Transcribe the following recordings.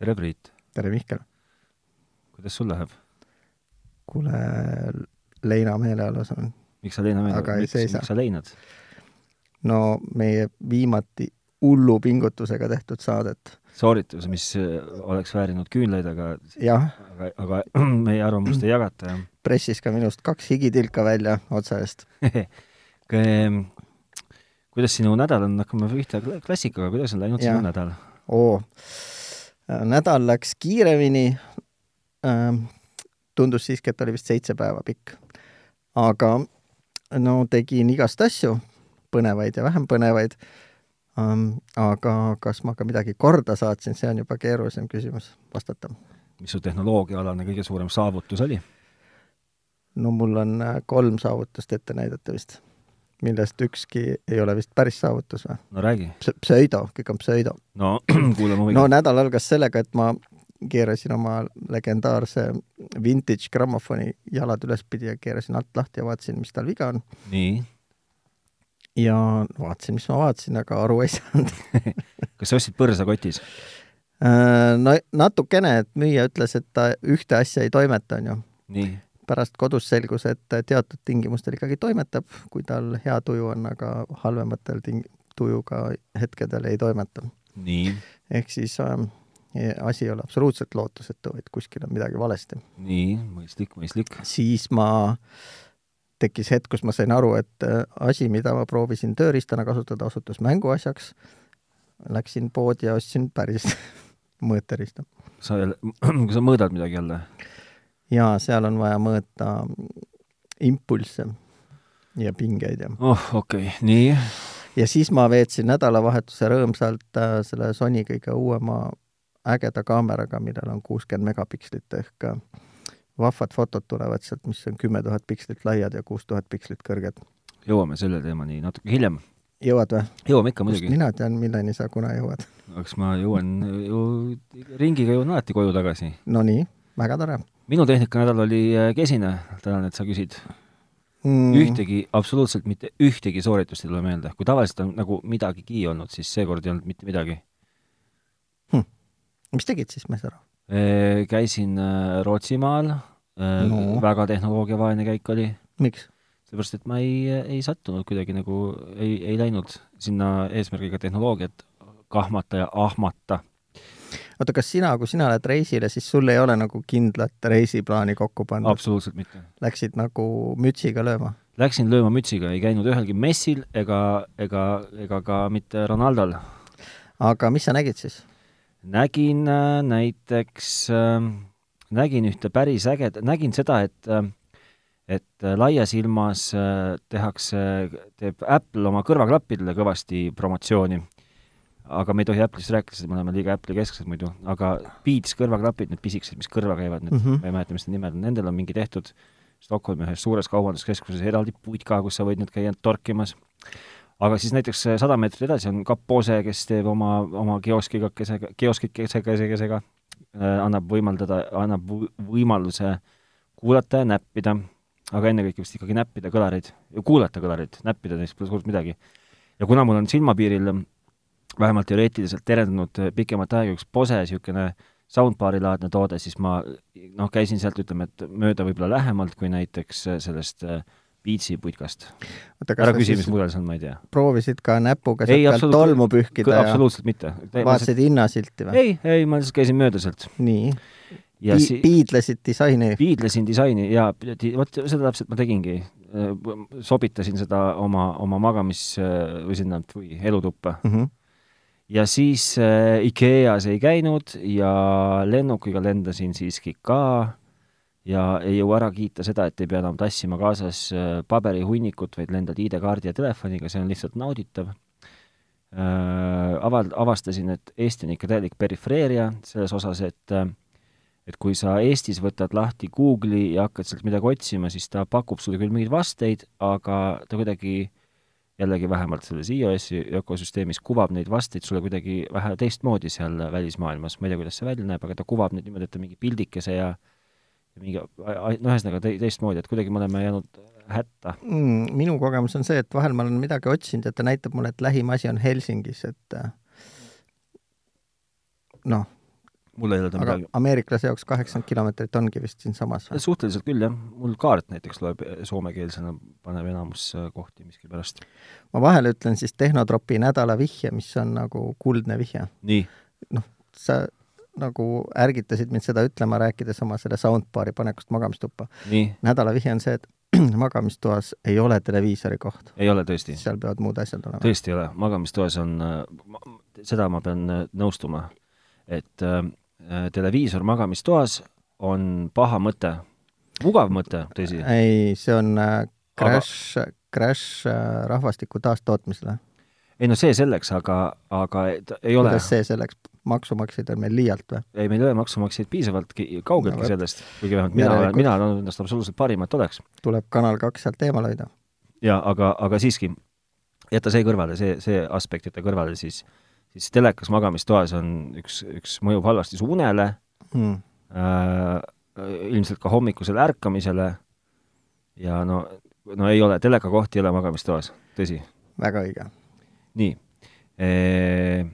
tere, Priit! tere, Mihkel! kuidas sul läheb? kuule, leina meeleolus on. miks sa leina ei miks, miks sa leinad? no meie viimati hullu pingutusega tehtud saadet. sooritus, mis äh, oleks väärinud küünlaid, aga jah, aga, aga meie arvamust ei jagata, jah. pressis ka minust kaks higitilka välja otsa eest. Ehm, kuidas sinu nädal on, hakkame pihta kla- klassikaga, kuidas on läinud Jah. sinu nädal? oo, nädal läks kiiremini ähm, tundus siiski, et oli vist seitse päeva pikk. aga no tegin igast asju, põnevaid ja vähem põnevaid um,. aga kas ma ka midagi korda saatsin, see on juba keerulisem küsimus vastata. mis su tehnoloogiaalane kõige suurem saavutus oli? no mul on äh, kolm saavutust ette näidata vist, millest ükski ei ole vist päris saavutus või no räägi. Pse? pseudo, kõik on pseudo. no kuulame huviga no nädal algas sellega, et ma keerasin oma legendaarse vintage grammofoni jalad ülespidi ja keerasin alt lahti ja vaatasin, mis tal viga on. nii, ja vaatasin, mis ma vaatasin, aga aru ei saanud kas sa ostsid põrsakotis? Äh, no natukene, et müüja ütles, et ta ühte asja ei toimeta, onju. nii, pärast kodus selgus, et teatud tingimustel ikkagi toimetab, kui tal hea tuju on, aga halvematel ting-, tujuga hetkedel ei toimeta. nii, ehk siis äh, asi ei ole absoluutselt lootusetu, vaid kuskil on midagi valesti. nii, mõistlik, mõistlik. siis ma, tekkis hetk, kus ma sain aru, et äh, asi, mida ma proovisin tööriistana kasutada, osutus mänguasjaks. Läksin poodi ja ostsin päris mõõteriista. sa jälle, kas sa mõõdad midagi jälle? Ja seal on vaja mõõta impulsse ja pingeid ja, oh, okei okay., nii, ja siis ma veetsin nädalavahetuse rõõmsalt äh, selle Sony kõige uuema ägeda kaameraga, millel on kuuskümmend megapikslit ehk äh, vahvad fotod tulevad sealt, mis on kümme tuhat pikslit laiad ja kuus tuhat pikslit kõrged. jõuame selle teemani natuke hiljem. jõuad või? jõuame ikka muidugi. mina tean, milleni sa kuna jõuad? eks ma jõuan ju, ringiga jõuan alati koju tagasi. Nonii, väga tore minu tehnikanädal oli äh, kesine, tänan, et sa küsid mm. ühtegi, absoluutselt mitte ühtegi sooritust ei tule meelde. kui tavaliselt on nagu midagigi olnud, siis seekord ei olnud mitte midagi. mis tegid siis, ei saa aru? Käisin äh, Rootsimaal no., väga tehnoloogiavaene käik oli, miks? sellepärast et ma ei, ei sattunud kuidagi nagu, ei, ei läinud sinna eesmärgiga tehnoloogiat kahmata ja ahmata. Oota, kas sina, kui sina lähed reisile, siis sul ei ole nagu kindlat reisiplaani kokku pandud? absoluutselt mitte. Läksid nagu mütsiga lööma? Läksin lööma mütsiga, ei käinud ühelgi messil ega, ega, ega ka mitte Ronaldol. aga mis sa nägid siis? nägin äh, näiteks äh,, nägin ühte päris ägedat, nägin seda, et äh, et laias ilmas äh, tehakse, teeb Apple oma kõrvaklappidele kõvasti promotsiooni. Aga me ei tohi Apple'ist rääkida, sest me oleme liiga Apple'i kesksed muidu, aga Beats kõrvaklapid, need pisikesed, mis kõrva käivad, need mm. -hmm. ma ei mäleta, mis need nimed on, nendel on mingi tehtud Stockholmi ühes suures kaubanduskeskuses eraldi putka, kus sa võid nüüd käia torkimas. aga siis näiteks äh, sada meetrit edasi on Kapp Poose, kes teeb oma, oma kioskikesega, kesega, annab võimaldada, annab võ- võimaluse kuulata ja näppida, aga ennekõike vist ikkagi näppida kõlareid kuulata kõlareid, näppida neist pole suurt midagi. ja kuna mul on silmapiiril vähemalt teoreetiliselt terendunud äh, pikemat aega üks Bose niisugune soundbar'i laadne toode, siis ma noh, käisin sealt, ütleme, et mööda võib-olla lähemalt kui näiteks äh, sellest äh, Beatsi putkast. ära küsi, mis mudel see on, ma ei tea. proovisid ka näpuga Ei, sealt pealt tolmu pühkida ja absoluutselt mitte. vaatasid hinnasilti või? ei, ei, ma lihtsalt käisin mööda sealt nii, ja si-, piidlesid disaini? piidlesin disaini ja vot seda täpselt ma tegingi. sobitasin seda oma, oma magamis- või sinna või elutuppa. Mm -hmm. Ja siis äh, IKEA-s ei käinud ja lennukiga lendasin siiski ka ja ei jõua ära kiita seda, et ei pea enam tassima kaasas äh, paberihunnikut, vaid lendad ID-kaardi ja telefoniga, see on lihtsalt nauditav äh,. Aval-, avastasin, et Eesti on ikka täielik perifeeria selles osas, et äh, et kui sa Eestis võtad lahti Google'i ja hakkad sealt midagi otsima, siis ta pakub sulle küll mingeid vasteid, aga ta kuidagi jällegi vähemalt selles iOS-i ökosüsteemis kuvab neid vasteid sulle kuidagi vähe teistmoodi seal välismaailmas, ma ei tea, kuidas see välja näeb, aga ta kuvab neid niimoodi, et ta mingi pildikese ja mingi, no ühesõnaga te, teistmoodi, et kuidagi me oleme jäänud hätta. mm, minu kogemus on see, et vahel ma olen midagi otsinud ja ta näitab mulle, et lähim asi on Helsingis, et noh, mul ei ole ta midagi ameeriklase jaoks kaheksakümmend kilomeetrit ongi vist siinsamas või? suhteliselt küll, jah. mul kaart näiteks loeb soomekeelsena, paneb enamus äh, kohti miskipärast. ma vahele ütlen siis Tehnotropi nädala vihje, mis on nagu kuldne vihje. noh, sa nagu ärgitasid mind seda ütlema, rääkides oma selle soundbar'i panekust magamistuppa. nädala vihje on see, et magamistoas ei ole televiisori koht. ei ole tõesti? seal peavad muud asjad olema. tõesti ei ole, magamistoas on, seda ma pean nõustuma, et äh, televiisor magamistoas on paha mõte. mugav mõte, tõsi. ei, see on äh, crash aga..., crash äh, rahvastiku taastootmisele. ei no see selleks, aga, aga ei ole kuidas see selleks, maksumaksjaid on meil liialt või? ei, meil ei ole maksumaksjaid piisavalt kaugeltki no, sellest, kuigi vähemalt mina olen, mina olen andnud endast absoluutselt parima, et oleks. tuleb Kanal kaks sealt eemal hoida. jaa, aga, aga siiski, jäta see kõrvale, see, see aspekt jätta kõrvale, siis siis telekas magamistoas on üks, üks mõjub halvasti su unele hmm. äh,, ilmselt ka hommikusele ärkamisele ja no, no ei ole, telekakoht ei ole magamistoas, tõsi. väga õige. nii eee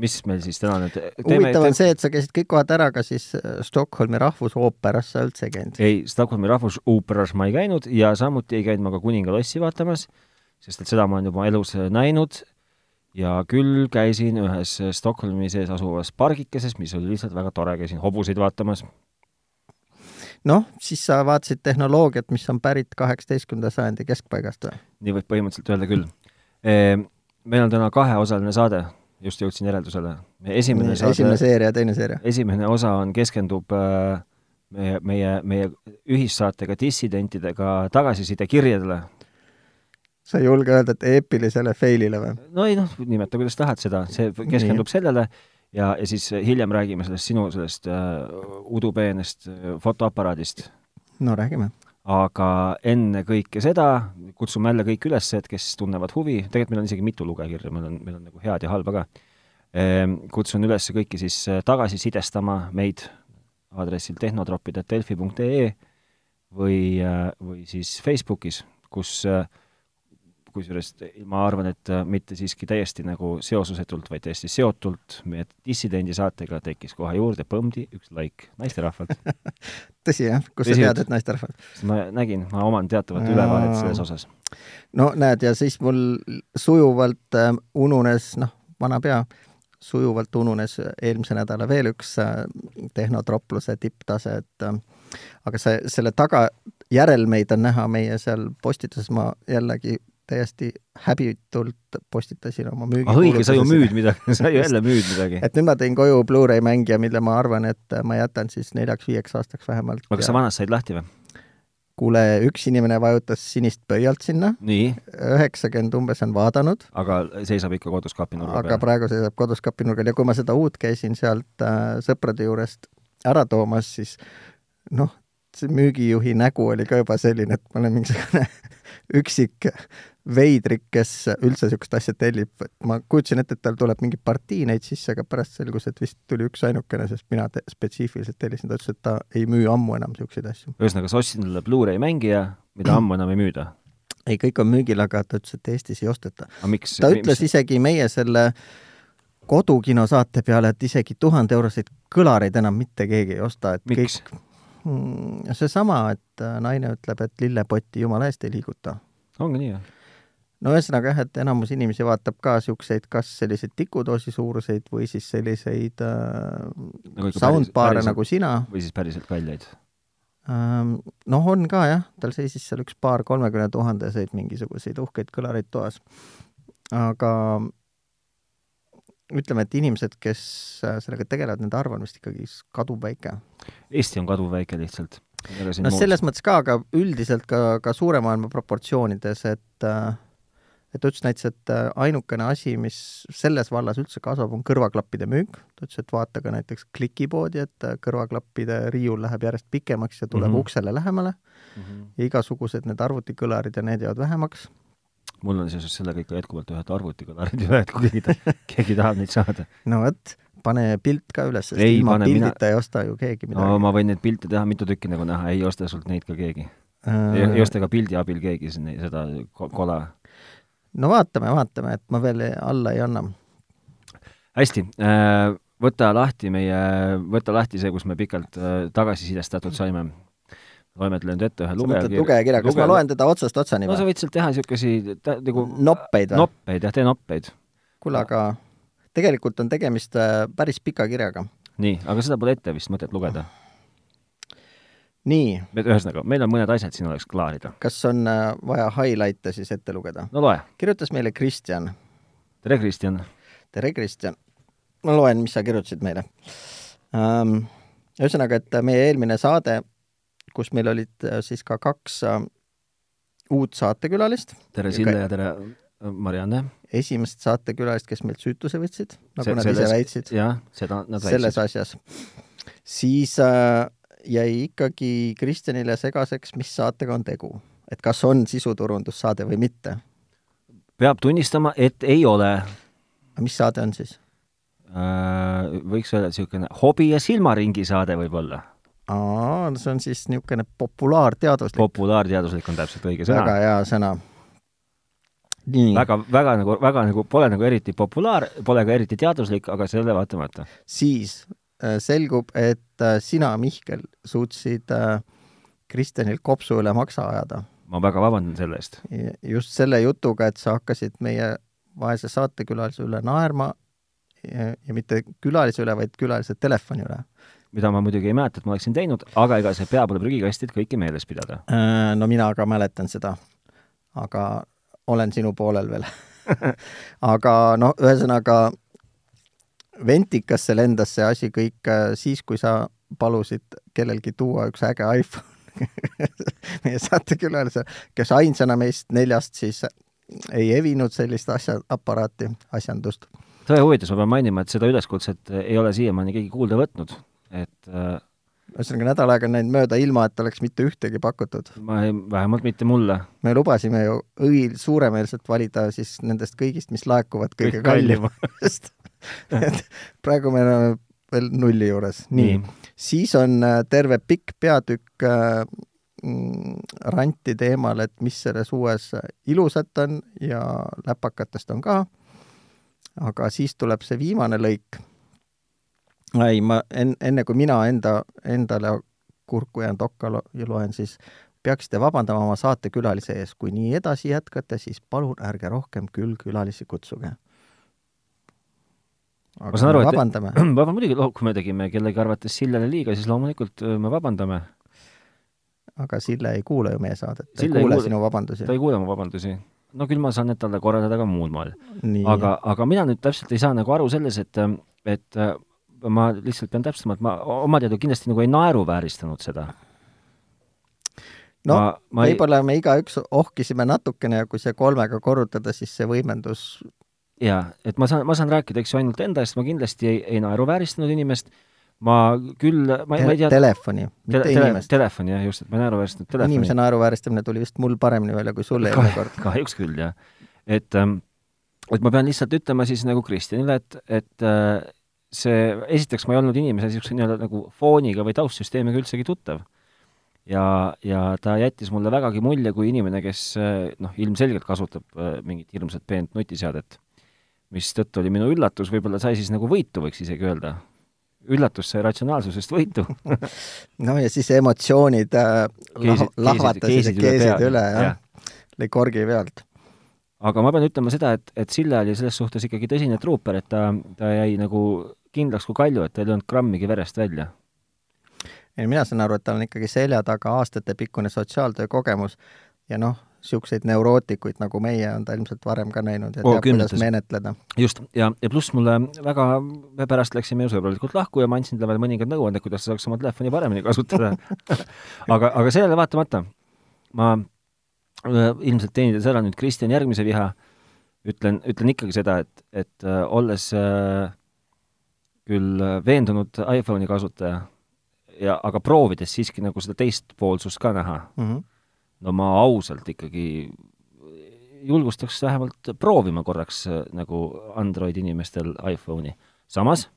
mis meil siis täna nüüd huvitav on see, et sa käisid kõik kohad ära, ka siis äh, Stockholmi rahvusooperas sa üldse ei käinud? ei, Stockholmi rahvusooperas ma ei käinud ja samuti ei käinud ma ka Kuningalossi vaatamas, sest et seda ma olen juba elus äh, näinud ja küll käisin ühes äh, Stockholmi sees asuvas pargikeses, mis oli lihtsalt väga tore, käisin hobuseid vaatamas. noh, siis sa vaatasid tehnoloogiat, mis on pärit kaheksateistkümnenda sajandi keskpaigast või? nii võib põhimõtteliselt öelda küll. Meil on täna kaheosaline saade just jõudsin järeldusele. esimene saade, esimene seeria ja teine seeria. esimene osa on, keskendub äh, meie, meie, meie ühissaatega dissidentidega tagasisidekirjadele. Sa ei julge öelda, et eepilisele fail'ile või? no ei noh, nimeta kuidas tahad seda, see keskendub Nii. sellele ja, ja siis hiljem räägime sellest sinu sellest äh, udupeenest äh, fotoaparaadist. no räägime aga enne kõike seda kutsume jälle kõik üles, et kes tunnevad huvi, tegelikult meil on isegi mitu lugekirja, meil on, meil on nagu head ja halba ka, ehm, kutsun üles kõiki siis äh, tagasisidestama meid aadressil tehnotropid.delfi.ee või, või siis Facebookis, kus äh, kusjuures ma arvan, et äh, mitte siiski täiesti nagu seosusetult, vaid täiesti seotult meie dissidendi saatega tekkis kohe juurde põmdi üks laik naisterahvalt tõsi jah, kust sa tead, et naisterahvalt? ma nägin, ma oman teatavat ja... ülevaadet selles osas. no näed, ja siis mul sujuvalt äh, ununes, noh, vana pea, sujuvalt ununes eelmise nädala veel üks äh, tehnotropluse tipptase, et äh, aga see, selle taga järelmeid on näha meie seal postituses, ma jällegi täiesti häbitult postitasin oma müügi ah õige, sa ju müüd midagi, sa ju jälle müüd midagi. et nüüd ma tõin koju Blu-ray mängija, mille ma arvan, et ma jätan siis neljaks-viieks aastaks vähemalt. aga kas sa vanast said lahti või? kuule, üks inimene vajutas sinist pöialt sinna, üheksakümmend umbes on vaadanud. aga seisab ikka kodus kapinurga peal? aga praegu seisab kodus kapinurgal ja kui ma seda uut käisin sealt äh, sõprade juurest ära toomas, siis noh, see müügijuhi nägu oli ka juba selline, et ma olen mingisugune üksik veidrik, kes üldse niisugust asja tellib, et ma kujutasin ette, et tal tuleb mingi partii neid sisse, aga pärast selgus, et vist tuli üksainukene, sest mina te spetsiifiliselt tellisin, ta ütles, et ta ei müü ammu enam niisuguseid asju. ühesõnaga, sa ostsid endale Blu-ray mängija, mida ammu enam ei müüda? ei, kõik on müügil, aga ta ütles, et Eestis ei osteta. Ta ütles isegi meie selle kodukino saate peale, et isegi tuhande euroseid kõlareid enam mitte keegi ei osta, et miks? kõik hmm, seesama, et naine ütleb, et lillepotti jumala eest ei liiguta. ongi nii, jah? No ühesõnaga jah, et enamus inimesi vaatab ka niisuguseid kas selliseid tikudoosi suuruseid või siis selliseid äh, nagu soundbar'e nagu sina. või siis päriselt kalleid ähm,? Noh, on ka jah, tal seisis seal üks paar kolmekümne tuhandeseid mingisuguseid uhkeid kõlareid toas. aga ütleme, et inimesed, kes äh, sellega tegelevad, nende arv on vist ikkagi kaduvväike. Eesti on kaduvväike lihtsalt. no selles mõttes ka, aga üldiselt ka, ka suure maailma proportsioonides, et äh, et ta ütles näiteks, et äh, ainukene asi, mis selles vallas üldse kasvab, on kõrvaklappide müük. ta ütles, et vaata ka näiteks klikipoodi, et äh, kõrvaklappide riiul läheb järjest pikemaks ja tuleb mm -hmm. uksele lähemale mm. -hmm. ja igasugused need arvutikõlarid ja need jäävad vähemaks. mul on seoses sellega ikka jätkuvalt ühed arvutikõlarid üle, et kui keegi ta, keegi tahab neid saada. no vot, pane pilt ka üles, sest ei, ilma pildita mina... ei osta ju keegi midagi. no ma võin neid pilte teha mitu tükki nagu näha, ei osta sult neid ka keegi äh.... ei, ei osta ka pildi abil keegi seda kola no vaatame, vaatame, et ma veel alla ei anna. hästi äh,, võta lahti meie, võta lahti see, kus me pikalt äh, tagasisidestatud saime. loemetlen nüüd ette ühe sa mõtled lugejakirja. lugejakirja, kas ma loen teda otsast otsani no sa või? võid sealt teha niisuguseid nagu noppeid või? noppeid jah, tee noppeid. kuule, aga tegelikult on tegemist äh, päris pika kirjaga. nii, aga seda pole ette vist mõtet lugeda. nii, ühesõnaga, meil on mõned asjad siin oleks klaarida. kas on äh, vaja highlight'e siis ette lugeda? no loe. kirjutas meile Kristjan. tere, Kristjan. tere, Kristjan. ma loen, mis sa kirjutasid meile um,. ühesõnaga, et meie eelmine saade, kus meil olid äh, siis ka kaks uh, uut saatekülalist, tere, Sille ja tere, Marianne. esimest saatekülalist, kes meilt süütuse võtsid, nagu Se- nad selles- ise väitsid, jah, seda nad selles väitsid. asjas, siis äh, jäi ikkagi Kristjanile segaseks, mis saatega on tegu. et kas on sisuturundussaade või mitte. peab tunnistama, et ei ole mis saade on siis? äh,. võiks öelda niisugune hobi ja silmaringi saade võib-olla. aa, see on siis niisugune populaarteaduslik, populaarteaduslik on täpselt õige sõna väga. hea sõna. nii, väga, väga nagu, väga nagu pole nagu eriti populaar, pole ka eriti teaduslik, aga selle vaatamata. siis selgub, et äh, sina, Mihkel, suutsid äh, Kristjanil kopsu üle maksa ajada. ma väga vabandan selle eest. just selle jutuga, et sa hakkasid meie vaese saatekülalise üle naerma ja, ja mitte külalise üle, vaid külalise telefoni üle. mida ma muidugi ei mäleta, et ma oleksin teinud, aga ega see pea pole prügikast, et kõike meeles pidada. Äh, no mina ka mäletan seda, aga olen sinu poolel veel. aga noh, ühesõnaga ventikasse lendas see asi kõik äh, siis, kui sa palusid kellelgi tuua üks äge iPhone meie saatekülalise, kes ainsana meist neljast siis ei evinud sellist asja, aparaati, asjandust. tõe huvides ma pean mainima, et seda üleskutset ei ole siiamaani keegi kuulda võtnud, et äh, ühesõnaga nädal aega on läinud mööda, ilma et oleks mitte ühtegi pakutud. ma ei, vähemalt mitte mulle. me lubasime ju õil suuremeelselt valida siis nendest kõigist, mis laekuvad kõige Kõige kallim. et praegu me oleme veel nulli juures. nii, nii., siis on äh, terve pikk peatükk äh, mm, ranti teemal, et mis selles uues ilusat on ja läpakatest on ka. aga siis tuleb see viimane lõik. ei, ma en, enne kui mina enda, endale kurku jään tokka lo- ja loen, siis peaksite vabandama oma saatekülalise ees, kui nii edasi jätkate, siis palun ärge rohkem küll külalisi kutsuge. Ma saan aru, et vabandame. vaba muidugi, kui me tegime kellegi arvates Sillele liiga, siis loomulikult me vabandame. aga Sille ei kuula ju meie saadet, ta ei Sille ei kuule kuule- sinu vabandusi ta. ei kuule mu vabandusi. no küll ma saan need talle korraldada ka muul moel. aga, aga mina nüüd täpselt ei saa nagu aru selles, et, et äh, ma lihtsalt pean täpsustama, et ma oma teada kindlasti nagu ei naeruvääristanud seda. no ma ei, võib-olla me igaüks ohkisime natukene ja kui see kolmega korrutada, siis see võimendus jaa, et ma saan, ma saan rääkida, eks ju, ainult enda eest, ma kindlasti ei, ei naeruvääristanud inimest, ma küll, ma, ma ei te tea telefoni, mitte tele, inimest. telefoni jah, just, et ma ei naeruvääristanud telefoni. inimese naeruvääristamine tuli vist mul paremini välja kui sul eelmine kord. kahjuks küll, jah. et, et ma pean lihtsalt ütlema siis nagu Kristjanile, et, et äh, see, esiteks ma ei olnud inimese niisuguse nii-öelda nagu fooniga või taustsüsteemiga üldsegi tuttav. ja, ja ta jättis mulle vägagi mulje kui inimene, kes äh, noh, ilmselgelt kasutab äh, mingit hirmsat peent nutiseadet, mistõttu oli minu üllatus, võib-olla sai siis nagu võitu, võiks isegi öelda. üllatus sai ratsionaalsusest võitu. no ja siis emotsioonid äh, Keesid- lahvatasid ja keesid üle keesid üle, jah. lõi korgi pealt. aga ma pean ütlema seda, et, et Sille oli selles suhtes ikkagi tõsine truuper, et ta, ta jäi nagu kindlaks kui kalju, et tal ei olnud grammigi verest välja. ei, mina saan aru, et tal on ikkagi selja taga aastatepikkune sotsiaaltöö kogemus ja noh, niisuguseid neurootikuid nagu meie on ta ilmselt varem ka näinud ja Oo, teab, kuidas menetleda. just, ja, ja pluss mulle väga, pärast läksime ju sõbralikult lahku ja ma andsin talle veel mõningad nõuanded, kuidas ta saaks oma telefoni paremini kasutada. aga, aga sellele vaatamata ma äh, ilmselt teenides ära nüüd Kristjan järgmise viha, ütlen, ütlen ikkagi seda, et, et äh, olles äh, küll veendunud iPhone'i kasutaja ja aga proovides siiski nagu seda teistpoolsust ka näha Mm -hmm. No ma ausalt ikkagi julgustaks vähemalt proovima korraks äh, nagu Androidi inimestel iPhone'i. samas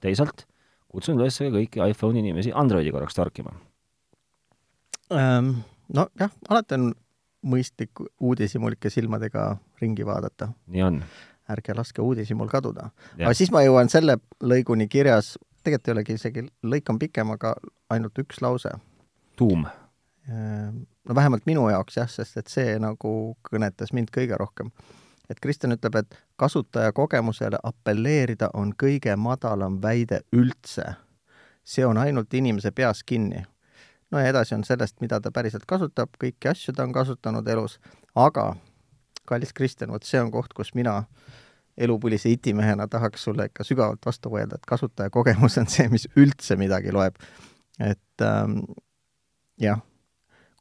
teisalt kutsun üles ka kõiki iPhone'i inimesi Androidi korraks torkima. Ähm, nojah, alati on mõistlik uudishimulike silmadega ringi vaadata nii on. ärge laske uudishimul kaduda. aga siis ma jõuan selle lõiguni kirjas, tegelikult ei olegi isegi, lõik on pikem, aga ainult üks lause. tuum? No vähemalt minu jaoks jah, sest et see nagu kõnetas mind kõige rohkem. et Kristjan ütleb, et kasutaja kogemusele apelleerida on kõige madalam väide üldse. see on ainult inimese peas kinni no ja edasi on sellest, mida ta päriselt kasutab, kõiki asju ta on kasutanud elus, aga kallis Kristjan, vot see on koht, kus mina elupõlise itimehena tahaks sulle ikka sügavalt vastu vaielda, et kasutajakogemus on see, mis üldse midagi loeb. et ähm, jah,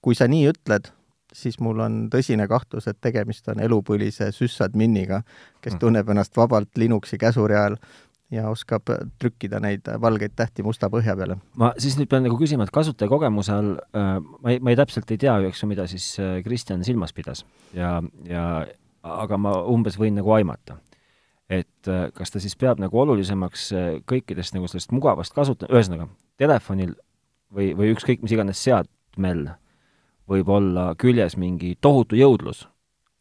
kui sa nii ütled, siis mul on tõsine kahtlus, et tegemist on elupõlise süssadminiga, kes mhm. tunneb ennast vabalt Linuxi käsuri ajal ja oskab trükkida neid valgeid tähti musta põhja peale. ma siis nüüd pean nagu küsima, et kasutajakogemuse all äh, ma ei, ma ei täpselt ei tea ju, eks ju, mida siis äh, Kristjan silmas pidas ja, ja aga ma umbes võin nagu aimata. et äh, kas ta siis peab nagu olulisemaks äh, kõikidest nagu sellest mugavast kasuta-, ühesõnaga, telefonil või, või ükskõik mis iganes seadmel võib olla küljes mingi tohutu jõudlus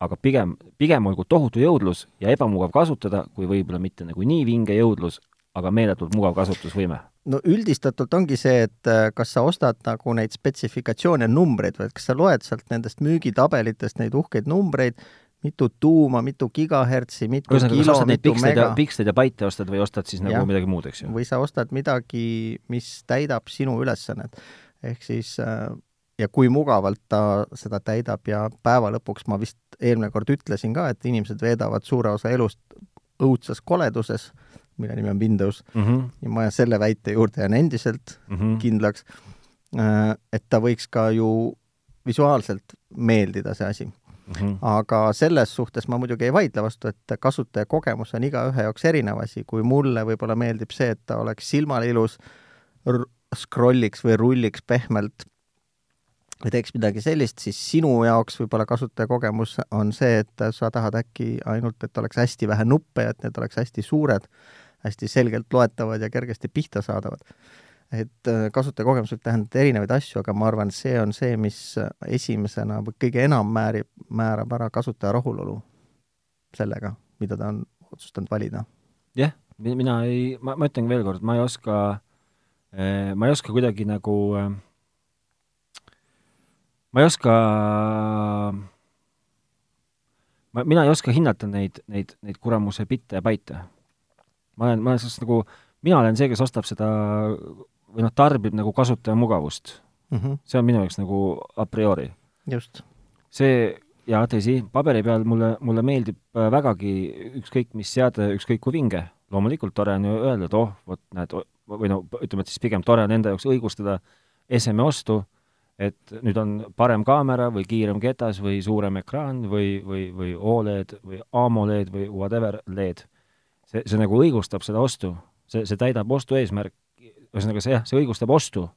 aga pigem, pigem olgu tohutu jõudlus ja ebamugav kasutada, kui võib-olla mitte nagu nii vinge jõudlus, aga meeletult mugav kasutusvõime. no üldistatult ongi see, et äh, kas sa ostad nagu neid spetsifikatsioone, numbreid või kas sa loed sealt nendest müügitabelitest neid uhkeid numbreid, mitu tuuma, mitu gigahertsi, mitu ühesõnaga, kas ostad neid piksleid ja, piksleid ja baite ostad või ostad siis nagu ja. midagi muud, eks ju? või sa ostad midagi, mis täidab sinu ülesannet. ehk siis äh, ja kui mugavalt ta seda täidab ja päeva lõpuks ma vist eelmine kord ütlesin ka, et inimesed veedavad suure osa elust õudses koleduses, mille nimi on Windows mm, -hmm. ja ma selle väite juurde jään endiselt mm -hmm. kindlaks, äh, et ta võiks ka ju visuaalselt meeldida, see asi mm. -hmm. aga selles suhtes ma muidugi ei vaidle vastu, et kasutajakogemus on igaühe jaoks erinev asi, kui mulle võib-olla meeldib see, et ta oleks silmale ilus, scrolliks või rulliks pehmelt või teeks midagi sellist, siis sinu jaoks võib-olla kasutajakogemus on see, et sa tahad äkki ainult, et oleks hästi vähe nuppe ja et need oleks hästi suured, hästi selgelt loetavad ja kergesti pihta saadavad. et äh, kasutajakogemus võib tähendada erinevaid asju, aga ma arvan, see on see, mis esimesena või kõige enam määrib, määrab ära kasutaja rahulolu sellega, mida ta on otsustanud valida. jah yeah,, mina ei, ma, ma ütlen veel kord, ma ei oska, äh, ma ei oska kuidagi nagu äh, ma ei oska, ma, mina ei oska hinnata neid, neid, neid kuramuse bitte ja baite. ma olen, ma olen sellest nagu, mina olen see, kes ostab seda või noh, tarbib nagu kasutaja mugavust mm. -hmm. see on minu jaoks nagu a priori. just. see, jaa, tõsi, paberi peal mulle, mulle meeldib äh, vägagi ükskõik mis seade, ükskõik kui vinge. loomulikult tore on ju öelda, et oh, vot näed, või no ütleme, et siis pigem tore on enda jaoks õigustada eseme ostu et nüüd on parem kaamera või kiirem ketas või suurem ekraan või, või, või Oled või AMOLED või whatever LED. see, see nagu õigustab seda ostu, see, see täidab ostu eesmärki, ühesõnaga see jah, see õigustab ostu.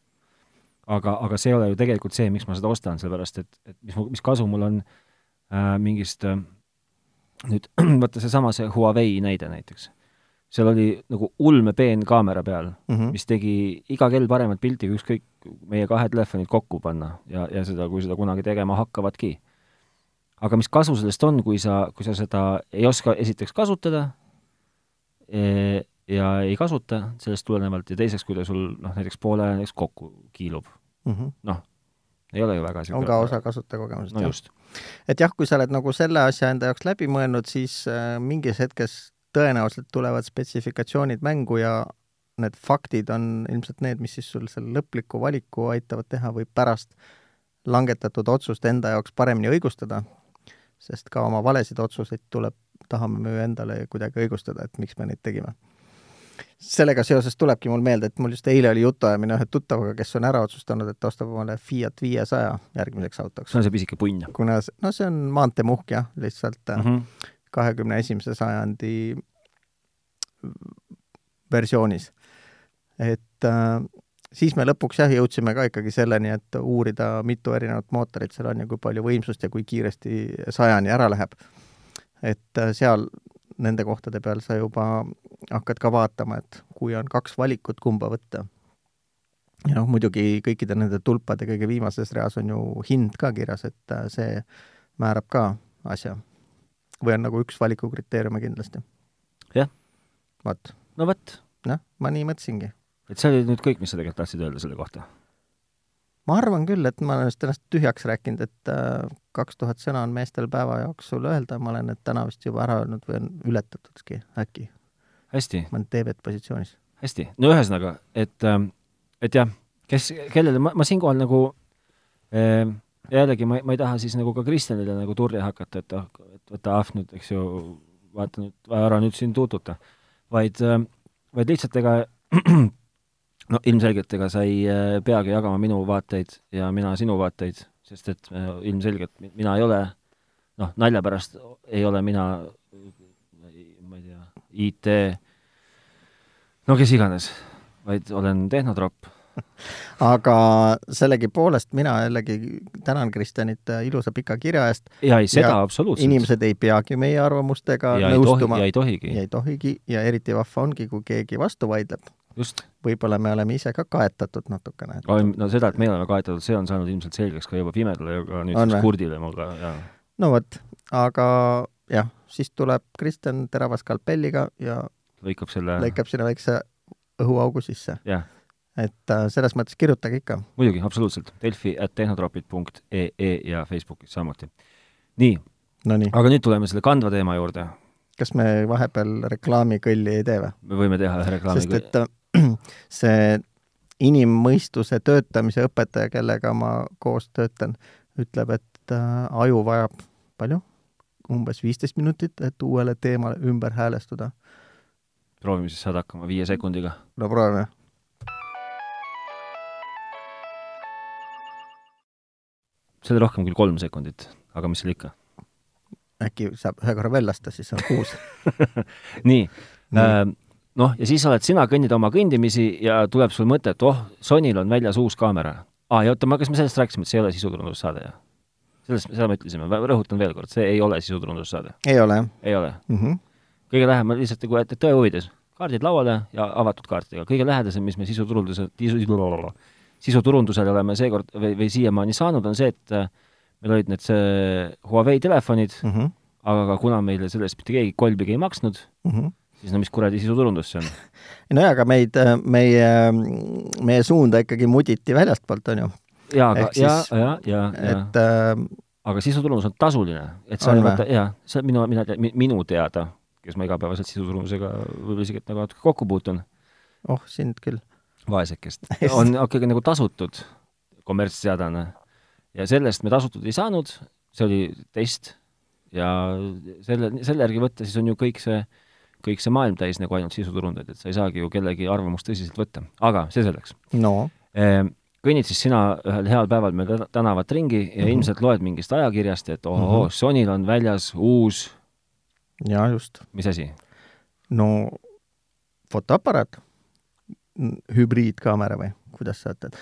aga, aga see ei ole ju tegelikult see, miks ma seda ostan, sellepärast et, et mis, mis kasu mul on äh, mingist äh, nüüd vaata seesama see Huawei näide näiteks seal oli nagu ulmepeen kaamera peal mm, -hmm. mis tegi iga kell paremat pilti, kui ükskõik meie kahe telefonid kokku panna ja, ja seda, kui seda kunagi tegema hakkavadki. aga mis kasu sellest on, kui sa, kui sa seda ei oska esiteks kasutada e, ja ei kasuta sellest tulenevalt ja teiseks, kui ta sul noh, näiteks poole näiteks kokku kiilub mm -hmm., noh, ei ole ju väga on ka osa kasutajakogemusest no, jah. et jah, kui sa oled nagu selle asja enda jaoks läbi mõelnud, siis äh, mingis hetkes tõenäoliselt tulevad spetsifikatsioonid mängu ja need faktid on ilmselt need, mis siis sul selle lõpliku valiku aitavad teha või pärast langetatud otsust enda jaoks paremini õigustada, sest ka oma valesid otsuseid tuleb, tahame me ju endale kuidagi õigustada, et miks me neid tegime. sellega seoses tulebki mul meelde, et mul just eile oli jutuajamine ühe tuttavaga, kes on ära otsustanud, et ta ostab omale Fiat viiesaja järgmiseks autoks. see on see pisike punn? kuna see, no see on maanteemuhk jah, lihtsalt mm -hmm kahekümne esimese sajandi versioonis. et äh, siis me lõpuks jah, jõudsime ka ikkagi selleni, et uurida, mitu erinevat mootorit seal on ja kui palju võimsust ja kui kiiresti sajani ära läheb. et äh, seal nende kohtade peal sa juba hakkad ka vaatama, et kui on kaks valikut, kumba võtta. ja noh, muidugi kõikide nende tulpade kõige viimases reas on ju hind ka kirjas, et äh, see määrab ka asja või on nagu üks valikukriteeriume kindlasti? Jah. vot, no vot, noh, ma nii mõtlesingi. et see oli nüüd kõik, mis sa tegelikult tahtsid öelda selle kohta? ma arvan küll, et ma olen ennast tühjaks rääkinud, et äh, kaks tuhat sõna on meestel päeva jooksul öelda, ma olen need täna vist juba ära öelnud või on ületatudki äkki. hästi, ma olen TV-t positsioonis. hästi, no ühesõnaga, et, et jah, kes, kellele ma, ma siinkohal nagu eh, jällegi ma, ma ei taha siis nagu ka Kristjanile nagu turja hakata, et ah, et võta ahv nüüd, eks ju, vaata nüüd, ära nüüd siin tuututa. vaid, vaid lihtsalt ega no ilmselgelt ega sa ei äh, peagi jagama minu vaateid ja mina sinu vaateid, sest et äh, ilmselgelt mina ei ole, noh, nalja pärast ei ole mina, ma ei tea, IT, no kes iganes, vaid olen tehnotropp aga sellegipoolest mina jällegi tänan Kristjanit ilusa pika kirja eest. ja ei, seda ja absoluutselt. inimesed ei peagi meie arvamustega ja nõustuma. ja ei tohigi. ja ei tohigi ja eriti vahva ongi, kui keegi vastu vaidleb just. võib-olla me oleme ise ka kaetatud natukene. no seda, et me oleme kaetatud, see on saanud ilmselt selgeks ka juba pimedale ja nüüd Kurdile mulle, jaa. no vot, aga jah, siis tuleb Kristjan terava skalpelliga ja lõikab selle lõikab sinna väikse õhuaugu sisse. jah. Et äh, selles mõttes kirjutage ikka. muidugi, absoluutselt. Delfi at tehnotropid.ee ja Facebookis samuti. nii. aga nüüd tuleme selle kandva teema juurde kas me vahepeal reklaamikõlli ei tee või? me võime teha ühe reklaamikõlli. sest et see inimmõistuse töötamise õpetaja, kellega ma koos töötan, ütleb, et äh, aju vajab palju? umbes viisteist minutit, et uuele teemale ümber häälestuda. proovime siis saada hakkama viie sekundiga. no proovime. See oli rohkem küll kolm sekundit, aga mis seal ikka. äkki saab ühe korra veel lasta, siis on kuus nii, nii., äh, noh, ja siis oled sina, kõnnid oma kõndimisi ja tuleb sul mõte, et oh, Sonyl on väljas uus kaamera. aa, ja oota, kas me sellest rääkisime, et see ei ole sisuturundussaade, jah? sellest, seda me ütlesime, rõhutan veel kord, see ei ole sisuturundussaade. ei ole? ei ole mm. -hmm. kõige lähem, lihtsalt nagu, et tõe huvides, kaardid lauale ja avatud kaartidega, kõige lähedasem, mis me sisuturunduse, sisuturundusele oleme seekord või, või siiamaani saanud, on see, et äh, meil olid need see Huawei telefonid mm, -hmm. aga kuna meile sellest mitte keegi kolbigi ei maksnud mm, -hmm siis no mis kuradi sisuturundus see on? nojah, aga meid, meie, meie suunda ikkagi muditi väljastpoolt, on ju. jaa, aga, ja, ja, ja, ja. et äh, aga sisuturundus on tasuline, et ei mõtle, jaa, see minu, mina, minu teada, kes ma igapäevaselt sisuturundusega võib-olla isegi nagu natuke kokku puutun. oh, sind küll. Vaesekest. on ikkagi nagu tasutud kommertsseadene. ja sellest me tasutud ei saanud, see oli test ja selle, selle järgi võtta, siis on ju kõik see kõik see maailm täis nagu ainult sisuturundajaid, et sa ei saagi ju kellegi arvamust tõsiselt võtta. aga see selleks no.. Ehm, kõnnid siis sina ühel heal päeval mööda tänavat ringi ja mm -hmm. ilmselt loed mingist ajakirjast, et ohoo mm -hmm., Sonyl on väljas uus jaa, just. mis asi? no fotoaparaat, hübriidkaamera või kuidas sa ütled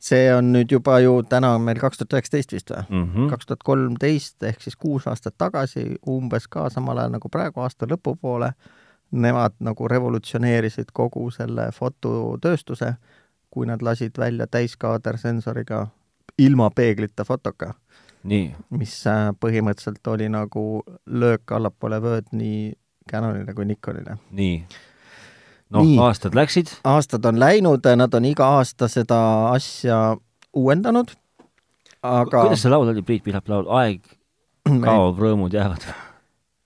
see on nüüd juba ju, täna on meil kaks tuhat üheksateist vist või? Mhm. kaks tuhat kolmteist ehk siis kuus aastat tagasi, umbes ka samal ajal nagu praegu aasta lõpupoole, nemad nagu revolutsioneerisid kogu selle fototööstuse, kui nad lasid välja täiskaadersensoriga ilma peeglita fotoka. mis äh, põhimõtteliselt oli nagu löök allapoole vööd nii Canonile kui Nikonile. nii noh, aastad läksid? aastad on läinud, nad on iga aasta seda asja uuendanud, aga kuidas see laul oli, Priit Pihlap laul, aeg kaob, rõõmud jäävad?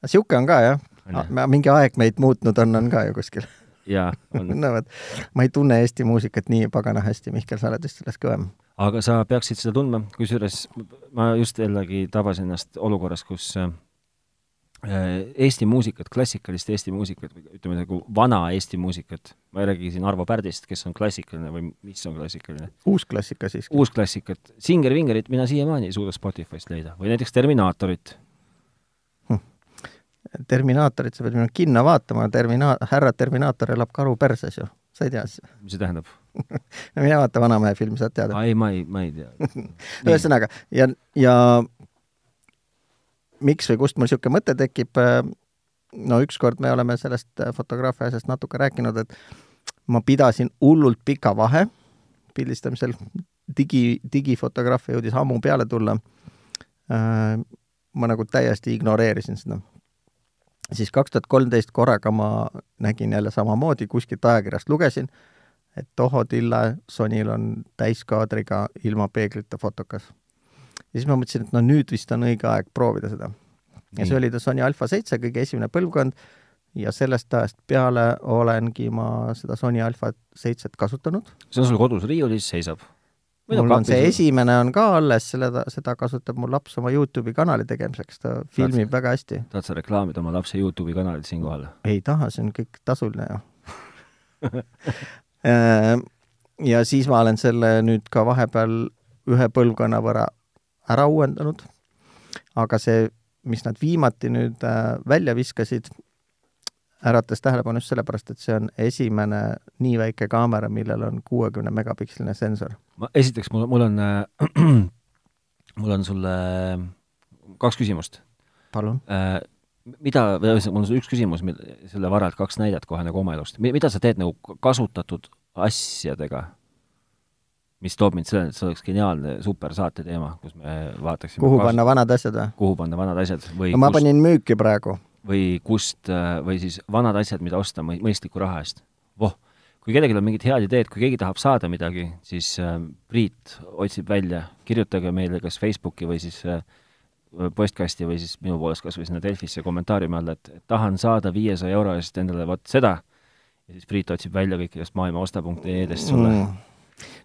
niisugune on ka, jah. mingi aeg meid muutnud on, on ka ju kuskil. jaa, on no vot, ma ei tunne Eesti muusikat nii pagana hästi, Mihkel, sa oled vist sellest kõvem. aga sa peaksid seda tundma, kusjuures ma just jällegi tabasin ennast olukorras, kus Äh, Eesti muusikat, klassikalist Eesti muusikat või ütleme nagu vana Eesti muusikat, ma ei räägi siin Arvo Pärdist, kes on klassikaline või mis on klassikaline. uus klassika siiski. uus klassikat, Singer-Vingerit mina siiamaani ei suuda Spotify'st leida. Või näiteks Terminaatorit. Hm.. Terminaatorit sa pead minu kinno vaatama, Termina-, härra Terminaator elab karu perses ju, sa ei tea siis? mis see tähendab? No mine vaata Vanamehe filmi, saad teada. ei, ma ei, ma ei tea. Ühesõnaga, ja, ja miks või kust mul niisugune mõte tekib, äh, no ükskord me oleme sellest äh, fotograafia asjast natuke rääkinud, et ma pidasin hullult pika vahe pildistamisel, digi, digifotograafia jõudis ammu peale tulla. Äh, ma nagu täiesti ignoreerisin seda, siis kaks tuhat kolmteist korraga ma nägin jälle samamoodi, kuskilt ajakirjast lugesin, et Toho Tille Sonyl on täiskaadriga ilma peeglita fotokas. Ja siis ma mõtlesin, et no nüüd vist on õige aeg proovida seda. ja see oli ta Sony Alpha seitse, kõige esimene põlvkond, ja sellest ajast peale olengi ma seda Sony Alpha seitset kasutanud. see on sul kodus riiulis, seisab? mul on see esimene on ka alles, selle, seda kasutab mu laps oma Youtube'i kanali tegemiseks, ta filmib tahad, väga hästi. tahad sa reklaamida oma lapse Youtube'i kanalit siinkohal? ei taha, see on kõik tasuline ju äh, ja siis ma olen selle nüüd ka vahepeal ühe põlvkonna võrra ära uuendanud, aga see, mis nad viimati nüüd äh, välja viskasid, äratas tähelepanu just sellepärast, et see on esimene nii väike kaamera, millel on kuuekümne megapiksline sensor. ma, esiteks mul, mul on äh,, mul on sulle kaks küsimust. palun äh,. mida, või ühesõnaga, mul on üks küsimus, selle varalt kaks näidet kohe nagu oma elust. mida sa teed nagu kasutatud asjadega? Mis toob mind selleni, et see oleks geniaalne supersaate teema, kus me vaataksime kuhu panna vanad asjad või? kuhu panna vanad asjad või no ma kust... panin müüki praegu. või kust, või siis vanad asjad, mida osta mõistliku raha eest. voh, kui kellelgi on mingid head ideed, kui keegi tahab saada midagi, siis äh, Priit otsib välja, kirjutage meile kas Facebooki või siis äh, postkasti või siis minu poolest kas või sinna Delfisse kommentaariumi alla, et tahan saada viiesaja euro eest endale vot seda, ja siis Priit otsib välja kõikidest maailma osta.ee-dest sulle. Mm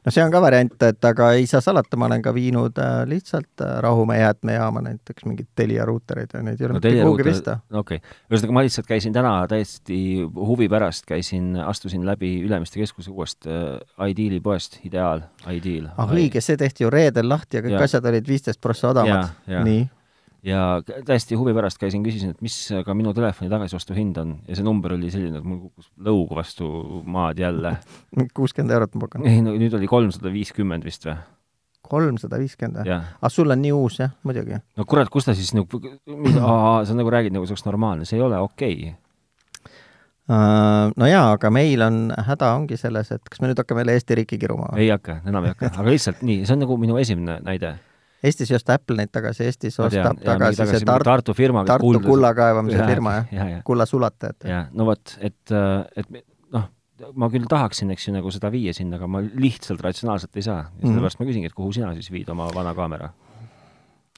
no see on ka variant, et aga ei saa salata, ma olen ka viinud äh, lihtsalt äh, Rahumäe jäätmejaama näiteks mingeid Telia ruutereid ja neid ei ole no, mitte kuhugi pista. okei okay., ühesõnaga ma lihtsalt käisin täna täiesti huvi pärast, käisin, astusin läbi Ülemiste keskuse uuest äh, Ideali poest, Ideaal, Ideal. ah õige, see tehti ju reedel lahti ja kõik ja. asjad olid viisteist prossa odavamad. nii ja täiesti huvi pärast käisin, küsisin, et mis ka minu telefoni tagasiostu hind on ja see number oli selline, et mul kukkus lõug vastu maad jälle. kuuskümmend eurot ma pakun. ei no nüüd oli kolmsada viiskümmend vist või? kolmsada viiskümmend või? ah, sul on nii uus jah, muidugi. no kurat, kus ta siis nagu, sa nagu räägid nagu see oleks normaalne, see ei ole okei okay. Uh, no jaa, aga meil on, häda ongi selles, et kas me nüüd hakkame jälle Eesti riiki kiruma? ei hakka, enam ei hakka, aga lihtsalt nii, see on nagu minu esimene näide Eestis ei osta Apple neid tagasi, Eestis ostab ja, tagasi, tagasi see Tartu, Tartu firma, Tartu kuldus. kulla kaevamise ja, firma, jah ja, ja. kulla sulatajad. jah, no vot, et, et noh, ma küll tahaksin, eks ju, nagu seda viia sinna, aga ma lihtsalt ratsionaalselt ei saa. ja mhm. sellepärast mm ma küsingi, et kuhu sina siis viid oma vana kaamera?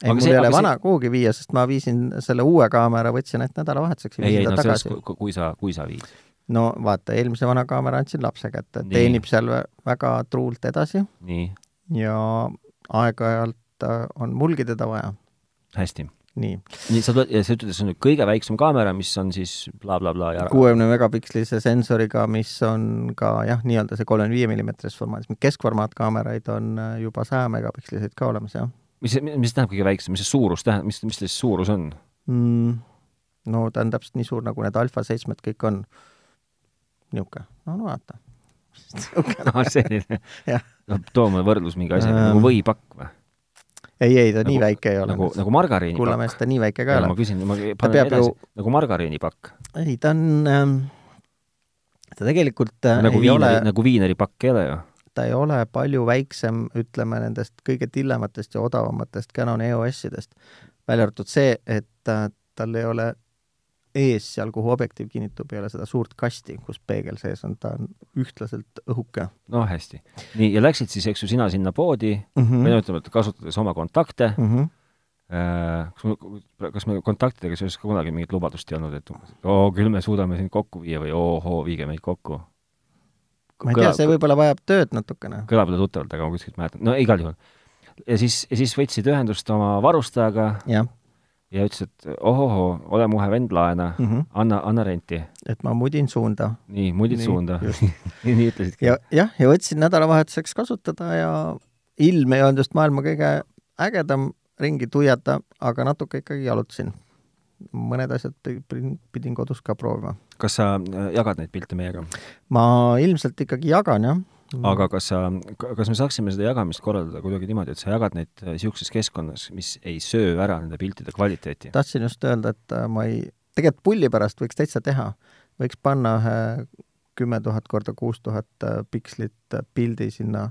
ei, mul ei ole vana see... kuhugi viia, sest ma viisin selle uue kaamera, võtsin ainult nädalavahetuseks ja viisin ta no, tagasi. kui sa, kui sa viid? no vaata, eelmise vana kaamera andsin lapse kätte, teenib seal väga truult edasi. ja aeg-ajalt et on mulgi teda vaja. hästi. nii. nii, sa tuled, ja sa ütled, et see on nüüd kõige väiksem kaamera, mis on siis blablabla bla, bla ja kuuekümne megapikslise sensoriga, mis on ka jah, nii-öelda see kolmekümne viie millimeetrises formaadis, keskformaatkaameraid on äh, juba saja megapiksliseid ka olemas, jah. mis, mis tähendab kõige väiksem, mis see suurus tähendab, mis, mis see suurus on mm,? no ta on täpselt nii suur, nagu need alfa seitsmed kõik on. niisugune, no vaata no selline no too mulle võrdlus mingi um,, nagu võipakk või? Ei, ei ta nagu, nii väike ei ole. nagu, nagu margariinipakk? kulla mees, ta nii väike ka ei ole. ma küsin, ma panen edasi ju..., nagu margariinipakk? ei, ta on ähm,, ta tegelikult äh, nagu viineri, nagu viineripakk ei ole ju? ta ei ole palju väiksem, ütleme, nendest kõige tillematest ja odavamatest Canon EOS-idest, välja arvatud see, et äh, tal ei ole ees seal, kuhu objektiiv kinnitub, ei ole seda suurt kasti, kus peegel sees on, ta on ühtlaselt õhuke. no hästi. nii, ja läksid siis, eks ju, sina sinna poodi mm, -hmm. või no ütleme, et kasutades oma kontakte mm, -hmm. kas me, kas me kontaktidega seoses ka kunagi mingit lubadust ei olnud, et oo, küll me suudame sind kokku viia või ohoo, viige meid kokku? ma ei tea, see võib-olla vajab tööd natukene. kõlab tuttavalt, aga ma kuskilt mäletan, no igal juhul. ja siis, ja siis võtsid ühendust oma varustajaga jah ja ütles, et ohohoo, ole mu ühe vend laena mm, -hmm. anna, anna renti. et ma mudin suunda. nii, mudid nii, suunda nii, nii ütlesidki. ja jah, ja võtsin nädalavahetuseks kasutada ja ilm ei olnud just maailma kõige ägedam ringi tuiata, aga natuke ikkagi jalutasin. mõned asjad pidin, kodus ka proovima. kas sa äh, jagad neid pilte meiega? ma ilmselt ikkagi jagan, jah. Aga kas sa, kas me saaksime seda jagamist korraldada kuidagi niimoodi, et sa jagad neid niisuguses äh, keskkonnas, mis ei söö ära nende piltide kvaliteeti? tahtsin just öelda, et äh, ma ei, tegelikult pulli pärast võiks täitsa teha. võiks panna ühe kümme tuhat korda kuus tuhat äh, pikslit pildi sinna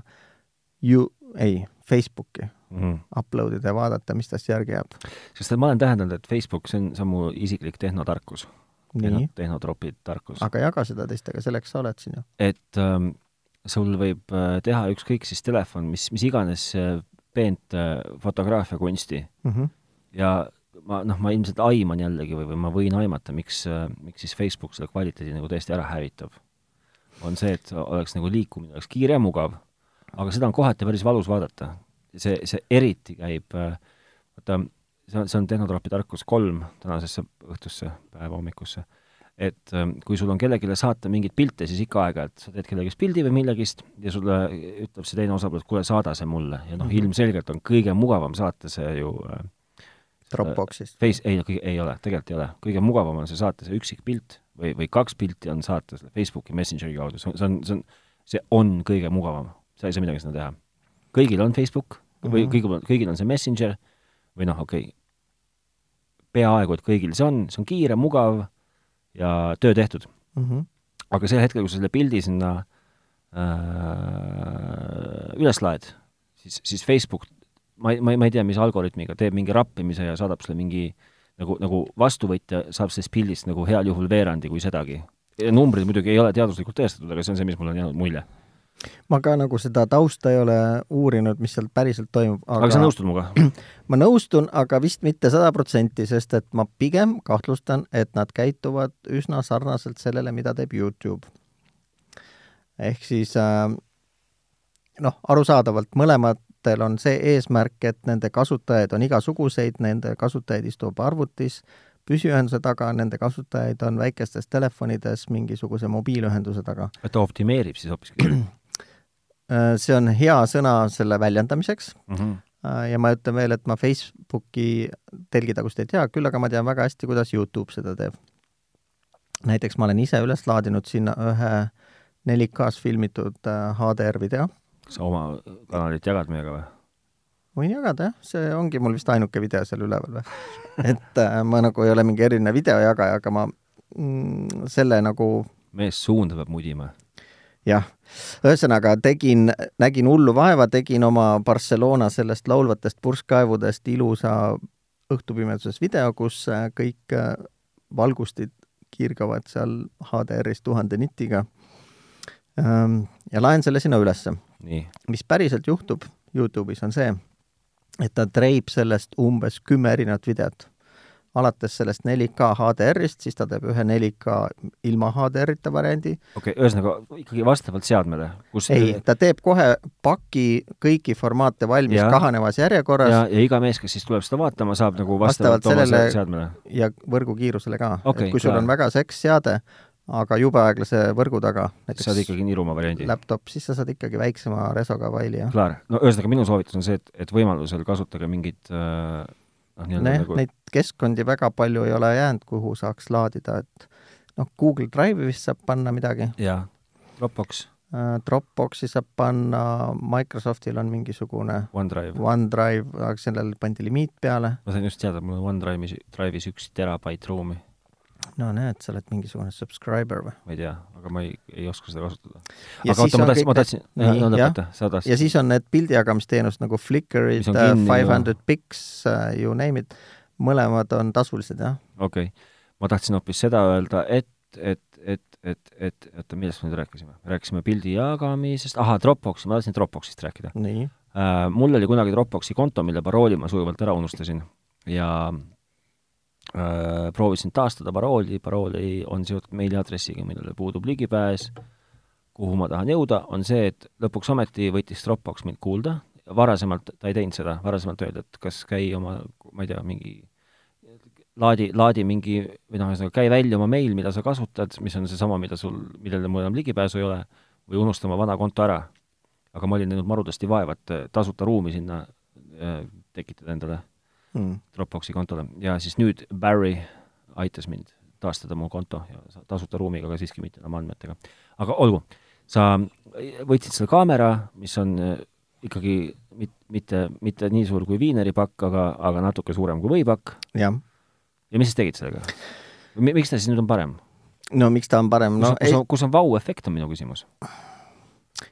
ju-, ei, Facebooki mm -hmm. upload ida ja vaadata, mis tast järgi jääb. sest ma olen täheldanud, et Facebook, see on, see on mu isiklik tehnotarkus nii, tehnotropi tarkus. aga jaga seda teistega, selleks sa oled siin ju. et ähm, sul võib äh, teha ükskõik siis telefon, mis, mis iganes äh, peent äh, fotograafiakunsti ja ma noh, ma ilmselt aiman jällegi või, või ma võin aimata, miks, miks siis Facebook selle kvaliteedi nagu täiesti ära hävitab. on see, et oleks nagu liikumine oleks kiire ja mugav, aga seda on kohati päris valus vaadata. see, see eriti käib, vaata, see on, see on Tehnotropi tarkus kolm tänasesse õhtusse, päeva hommikusse, et ähm, kui sul on kellelegi saata mingeid pilte, siis ikka aeg-ajalt sa teed kellegist pildi või millegist ja sulle ütleb see teine osapool, et kuule, saada see mulle ja noh, Mhm. ilmselgelt on kõige mugavam saata see ju äh, Dropboxist. Face, ei, ei ole, tegelikult ei ole. kõige mugavam on see saata see üksik pilt või, või kaks pilti on saata selle Facebooki Messengeri kaudu, see on, see on, see on, see on kõige mugavam. sa ei saa midagi sinna teha. kõigil on Facebook või Mhm. kõigil, kõigil on see Messenger või noh, okei okay,, peaaegu et kõigil see on, see on kiire, mugav ja töö tehtud. Mhm. aga sel hetkel, kui sa selle pildi sinna äh, üles laed, siis, siis Facebook, ma ei, ma ei, ma ei tea, mis algoritmiga, teeb mingi rappimise ja saadab sulle mingi nagu, nagu vastuvõtja saab sellest pildist nagu heal juhul veerandi, kui sedagi. numbrid muidugi ei ole teaduslikult tõestatud, aga see on see, mis mulle on jäänud mulje. Ma ka nagu seda tausta ei ole uurinud, mis seal päriselt toimub, aga, aga sa nõustud minuga? ma nõustun, aga vist mitte sada protsenti, sest et ma pigem kahtlustan, et nad käituvad üsna sarnaselt sellele, mida teeb Youtube. ehk siis äh, noh, arusaadavalt mõlematel on see eesmärk, et nende kasutajaid on igasuguseid, nende kasutajaid istub arvutis, püsiühenduse taga, nende kasutajaid on väikestes telefonides mingisuguse mobiilühenduse taga. et ta optimeerib siis hoopiski see on hea sõna selle väljendamiseks mm? -hmm. Äh, ja ma ütlen veel, et ma Facebooki telgitagust ei tea, küll aga ma tean väga hästi, kuidas Youtube seda teeb. näiteks ma olen ise üles laadinud sinna ühe 4K-s filmitud äh, HDR video, kas sa oma kanalit jagad meiega või? võin jagada jah, see ongi mul vist ainuke video seal üleval või. et äh, ma nagu ei ole mingi eriline videojagaja, aga ma mm, selle nagu mees suunda peab mudima. jah, ühesõnaga tegin, nägin hullu vaeva, tegin oma Barcelona sellest laulvatest purskkaevudest ilusa õhtupimeduses video, kus äh, kõik äh, valgustid kiirgavad seal HDR-is tuhande nitiga. ja laen selle sinna ülesse. mis päriselt juhtub Youtube'is, on see, et ta treib sellest umbes kümme erinevat videot. Alates sellest 4K HDR-ist, siis ta teeb ühe 4K ilma HDR-ita variandi okei okay,, ühesõnaga ikkagi vastavalt seadmele, kus ei, ta teeb kohe paki kõiki formaate valmis Jaa. kahanevas järjekorras ja, ja, ja iga mees, kes siis tuleb seda vaatama, saab nagu vastavalt, Vastavalt sellele- seadmele. ja võrgukiirusele ka Okei, et kui sul on väga seks seade, aga jube aeglase võrgu taga, saad ikkagi niruma variandi. laptop, siis sa saad ikkagi väiksema resoga faili ja klaar. no ühesõnaga, minu soovitus on see, et, et võimalusel kasutage mingit äh, noh, nii-öelda nagu neid keskkondi väga palju ei ole jäänud, kuhu saaks laadida, et noh, Google Drive'i vist saab panna midagi, jaa, Dropbox, Dropboxi saab panna, Microsoftil on mingisugune OneDrive. OneDrive, aga sellele pandi limiit peale. ma sain just teada, mul on OneDrive'is, Drive'is üks terabait ruumi, no näed, sa oled mingisugune subscriber või? ma ei tea, aga ma ei, ei oska seda kasutada. Aga oota, ma on tahtsin, ma tahtsin, Nii, no lõpeta, sa tahtsid ja siis on need pildijagamisteenused nagu kinni Five. Hundred Pics, you name it, mõlemad on tasulised jah. okei okay., ma tahtsin hoopis seda öelda, et, et, et, et, et, oota, millest me nüüd rääkisime? rääkisime pildi jagamisest, ahah, Dropboxi, ma tahtsin Dropboxist rääkida äh,. mul oli kunagi Dropboxi konto, mille parooli ma sujuvalt ära unustasin ja äh, proovisin taastada parooli, parool ei, on seotud meiliaadressiga, millele puudub ligipääs, kuhu ma tahan jõuda, on see, et lõpuks ometi võttis Dropbox mind kuulda, varasemalt ta ei teinud seda, varasemalt öeldi, et kas käi oma, ma ei tea, mingi laadi, laadi mingi või noh, ühesõnaga käi välja oma meil, mida sa kasutad, mis on seesama, mida sul, millele mul enam ligipääsu ei ole, või unusta oma vana konto ära. aga ma olin näinud marudasti vaeva, et äh, tasuta ruumi sinna äh, tekitada endale mm. Dropboxi kontole ja siis nüüd Barry aitas mind taastada mu konto ja sa- tasuta ruumiga, aga siiski mitte enam andmetega. aga olgu, sa võtsid selle kaamera, mis on äh, ikkagi mit, mitte, mitte nii suur kui viineripakk, aga, aga natuke suurem kui võipakk ja mis siis tegid sellega? miks ta siis nüüd on parem? no miks ta on parem, kus no on, kus ei, on, kus on vau-efekt, on minu küsimus.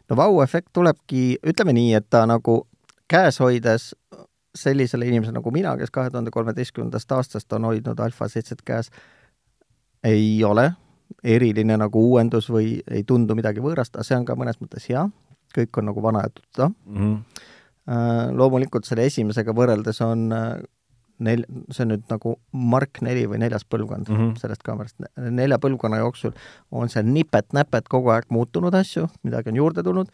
no vau-efekt tulebki, ütleme nii, et ta nagu käes hoides sellisele inimesele nagu mina, kes kahe tuhande kolmeteistkümnendast aastast on hoidnud Alfa seitset käes, ei ole eriline nagu uuendus või ei tundu midagi võõrast, aga see on ka mõnes mõttes hea, kõik on nagu vana ja tuttav mm. -hmm. Loomulikult selle esimesega võrreldes on äh, nel-, see on nüüd nagu Mark neli või neljas põlvkond mm -hmm. sellest kaamerast. nelja põlvkonna jooksul on seal nipet-näpet kogu aeg muutunud asju, midagi on juurde tulnud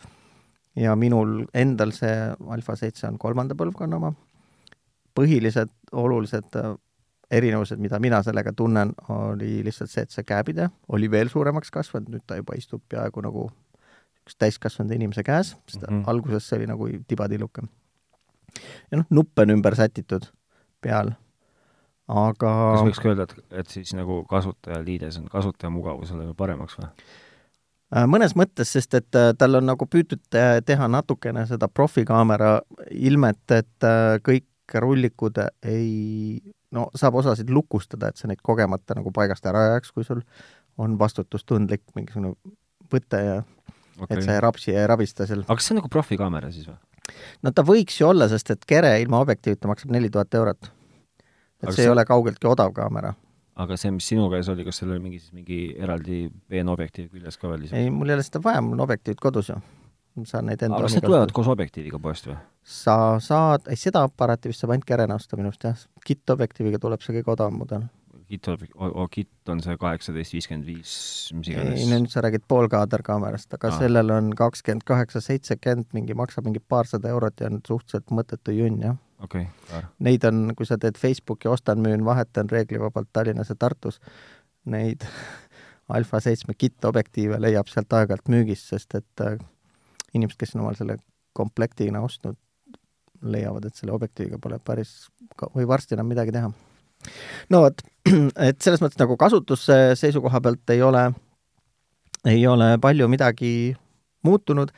ja minul endal see Alfa seitse on kolmanda põlvkonna oma. Põhilised olulised äh, erinevused, mida mina sellega tunnen, oli lihtsalt see, et see käepide oli veel suuremaks kasvanud, nüüd ta juba istub peaaegu nagu üks täiskasvanud inimese käes, sest mm -hmm. alguses see oli nagu tibatilluke. ja noh, nupp on ümber sätitud peal, aga kas võiks ka öelda, et, et siis nagu kasutajaliides on kasutaja mugavusele paremaks või? Äh, mõnes mõttes, sest et äh, tal on nagu püütud teha natukene seda profikaamera ilmet, et kõik rullikud ei no saab osasid lukustada, et sa neid kogemata nagu paigast ära ajaks, kui sul on vastutustundlik mingisugune võte ja okay. et sa ei rapsi ja ei rabista seal. aga kas see on nagu profikaamera siis või? no ta võiks ju olla, sest et kere ilma objektiivita maksab neli tuhat eurot. et aga see ei ole kaugeltki odav kaamera. aga see, mis sinu käes oli, kas seal oli mingi siis mingi eraldi peenobjektiiv küljes ka veel? ei, mul ei ole seda vaja, mul on objektiivid kodus ju saan neid enda aga kas need tulevad koos objektiiviga poest või? sa saad, ei seda aparaati vist saab ainult kerena osta minu arust jah, kitt-objektiiviga tuleb see kõige odavam mudel. kitt, kitt on see kaheksateist, viiskümmend viis, mis iganes? ei, nüüd sa räägid poolkaaderkaamerast, aga ah. sellel on kakskümmend kaheksa, seitsekümmend, mingi maksab mingi paarsada eurot ja on suhteliselt mõttetu junn, jah. okei okay,, Neid on, kui sa teed Facebooki ostan-müün, vahetan reeglivabalt Tallinnas ja Tartus, neid Alfa seitsme kitt-objektiive leiab sealt aeg-ajalt müügist, sest et äh, inimesed, kes on omal selle komplektina ostnud, leiavad, et selle objektiiviga pole päris või varsti enam midagi teha. no vot, et selles mõttes nagu kasutuse seisukoha pealt ei ole, ei ole palju midagi muutunud,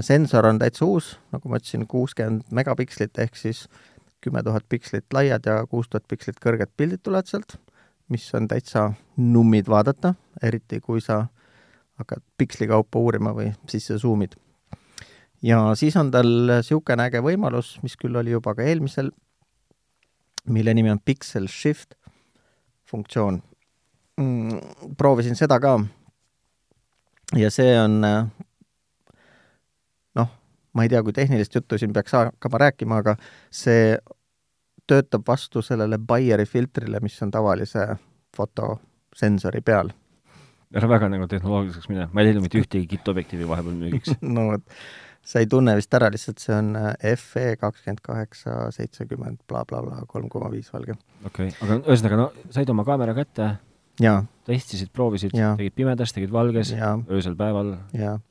sensor on täitsa uus, nagu ma ütlesin, kuuskümmend megapikslit ehk siis kümme tuhat pikslit laiad ja kuus tuhat pikslit kõrged pildid tulevad sealt, mis on täitsa nummid vaadata, eriti kui sa hakkad piksli kaupa uurima või sisse suumid ja siis on tal niisugune äge võimalus, mis küll oli juba ka eelmisel, mille nimi on Pixel Shift funktsioon. Mm,. proovisin seda ka. Ja see on noh, ma ei tea, kui tehnilist juttu siin peaks hakkama rääkima, aga see töötab vastu sellele Bayeri filtrile, mis on tavalise fotosensori peal. Ära väga nagu tehnoloogiliseks mine, ma ei leidnud mitte ühtegi kittobjektiivi vahepeal müügiks. No vot, sa ei tunne vist ära, lihtsalt see on äh, FE kakskümmend kaheksa, seitsekümmend blablabla, kolm koma viis valge. okei okay., aga ühesõnaga, no said oma kaamera kätte, testisid, proovisid, tegid pimedas, tegid valges, öösel päeval,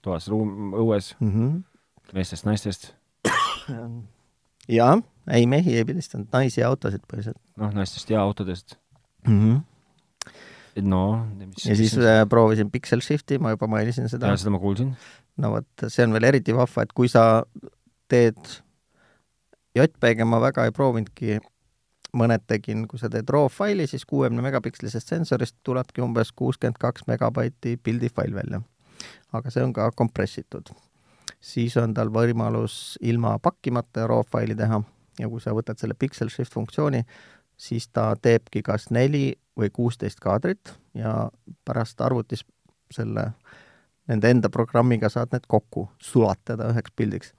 toas, ruum, õues mm, -hmm. meestest-naistest jaa, ei mehi ei pildistanud, naisi ja autosid põhiliselt. noh, naistest ja autodest mm. -hmm no mis ja siis mis... Äh, proovisin Pixel Shifti, ma juba mainisin seda. jaa, seda ma kuulsin no vot, see on veel eriti vahva, et kui sa teed JPG ma väga ei proovinudki, mõned tegin, kui sa teed RAW faili, siis kuuekümne megapikslisest sensorist tulebki umbes kuuskümmend kaks megabaiti pildifail välja. aga see on ka kompressitud. siis on tal võimalus ilma pakkimata RAW faili teha ja kui sa võtad selle Pixel Shift funktsiooni, siis ta teebki kas neli või kuusteist kaadrit ja pärast arvutis selle äh, nende enda programmiga saad need kokku sulatada üheks pildiks.